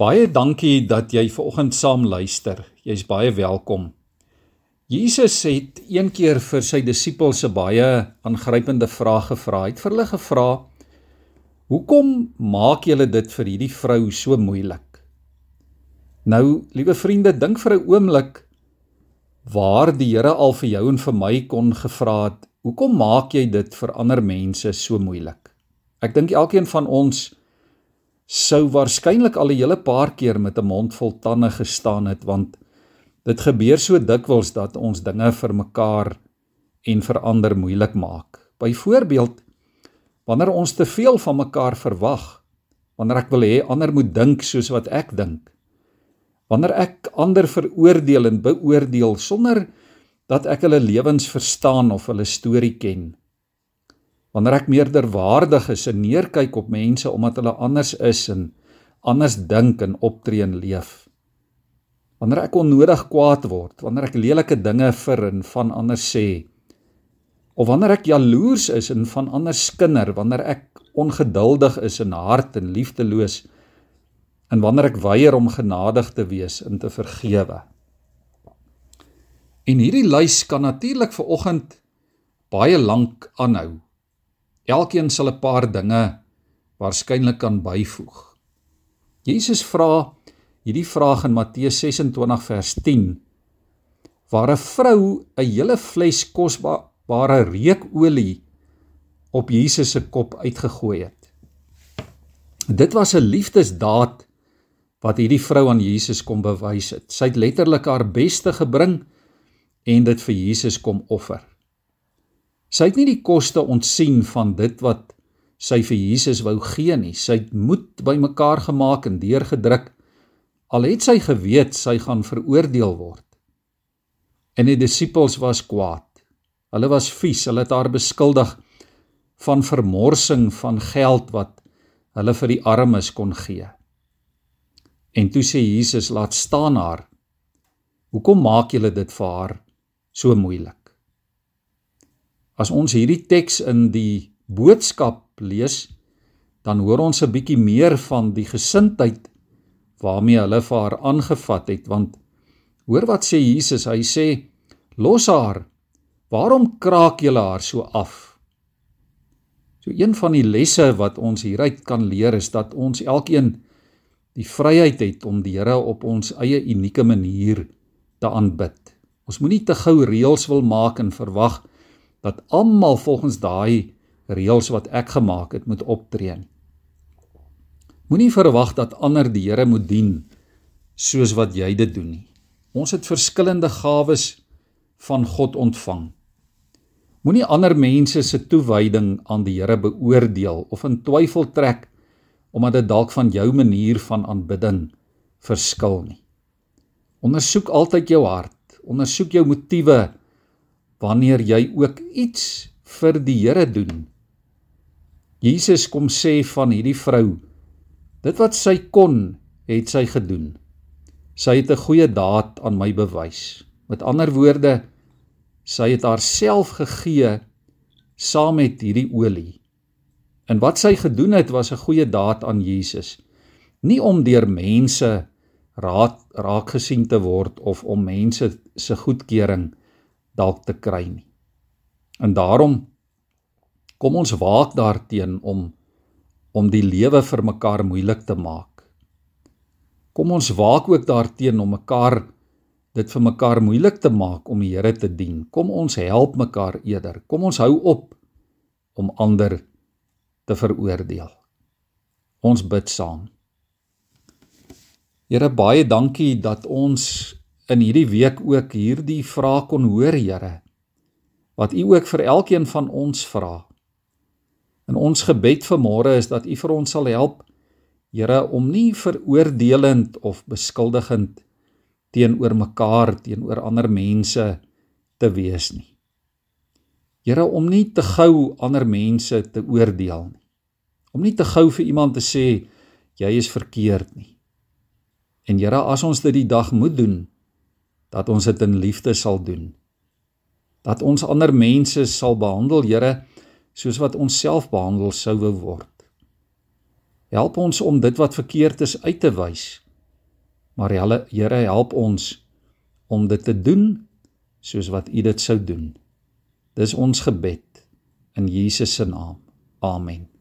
Baie dankie dat jy ver oggend saam luister. Jy's baie welkom. Jesus het een keer vir sy disippels 'n baie aangrypende vraag gevra. Hy het vir hulle gevra: "Hoekom maak julle dit vir hierdie vrou so moeilik?" Nou, liewe vriende, dink vir 'n oomblik waar die Here al vir jou en vir my kon gevra het: "Hoekom maak jy dit vir ander mense so moeilik?" Ek dink elkeen van ons sou waarskynlik al 'n hele paar keer met 'n mond vol tande gestaan het want dit gebeur so dikwels dat ons dinge vir mekaar en vir ander moeilik maak. Byvoorbeeld wanneer ons te veel van mekaar verwag, wanneer ek wil hê ander moet dink soos wat ek dink. Wanneer ek ander veroordeel en beoordeel sonder dat ek hulle lewens verstaan of hulle storie ken wanneer ek meerderwaardig is en neerkyk op mense omdat hulle anders is en anders dink en optree en leef. Wanneer ek onnodig kwaad word, wanneer ek lelike dinge vir en van ander sê, of wanneer ek jaloers is en van ander skinder, wanneer ek ongeduldig is en hard en liefdeloos en wanneer ek weier om genadig te wees en te vergewe. En hierdie lys kan natuurlik vir oggend baie lank aanhou. Elkeen sal 'n paar dinge waarskynlik kan byvoeg. Jesus vra hierdie vraag in Matteus 26 vers 10 waar 'n vrou 'n hele fles kosbare reukolie op Jesus se kop uitgegooi het. Dit was 'n liefdesdaad wat hierdie vrou aan Jesus kom bewys het. Sy het letterlik haar beste gebring en dit vir Jesus kom offer. Sy het nie die koste ontsien van dit wat sy vir Jesus wou gee nie. Sy het moed bymekaar gemaak en deurgedruk al het sy geweet sy gaan veroordeel word. En die disippels was kwaad. Hulle was vies. Hulle het haar beskuldig van vermorsing van geld wat hulle vir die armes kon gee. En toe sê Jesus, "Laat staan haar. Hoekom maak julle dit vir haar so moeilik?" As ons hierdie teks in die boodskap lees, dan hoor ons 'n bietjie meer van die gesindheid waarmee hulle vir haar aangevat het want hoor wat sê Jesus hy sê los haar waarom kraak julle haar so af? So een van die lesse wat ons hieruit kan leer is dat ons elkeen die vryheid het om die Here op ons eie unieke manier te aanbid. Ons moenie te gou reëls wil maak en verwag dat almal volgens daai reëls wat ek gemaak het moet optree. Moenie verwag dat ander die Here moet dien soos wat jy dit doen nie. Ons het verskillende gawes van God ontvang. Moenie ander mense se toewyding aan die Here beoordeel of in twyfel trek omdat dit dalk van jou manier van aanbidding verskil nie. Ondersoek altyd jou hart, ondersoek jou motiewe wanneer jy ook iets vir die Here doen. Jesus kom sê van hierdie vrou, dit wat sy kon, het sy gedoen. Sy het 'n goeie daad aan my bewys. Met ander woorde, sy het haarself gegee saam met hierdie olie. En wat sy gedoen het was 'n goeie daad aan Jesus. Nie om deur mense raad raak gesien te word of om mense se goedkeuring dalk te kry nie. En daarom kom ons waak daarteen om om die lewe vir mekaar moeilik te maak. Kom ons waak ook daarteen om mekaar dit vir mekaar moeilik te maak om die Here te dien. Kom ons help mekaar eerder. Kom ons hou op om ander te veroordeel. Ons bid saam. Here baie dankie dat ons in hierdie week ook hierdie vraag kon hoor, Here, wat U ook vir elkeen van ons vra. In ons gebed vanmôre is dat U vir ons sal help, Here, om nie veroordelend of beskuldigend teenoor mekaar, teenoor ander mense te wees nie. Here, om nie te gou ander mense te oordeel nie. Om nie te gou vir iemand te sê jy is verkeerd nie. En Here, as ons dit die dag moet doen, dat ons dit in liefde sal doen. Dat ons ander mense sal behandel, Here, soos wat ons self behandel sou word. Help ons om dit wat verkeerd is uit te wys Maar Here help ons om dit te doen soos wat U dit sou doen. Dis ons gebed in Jesus se naam. Amen.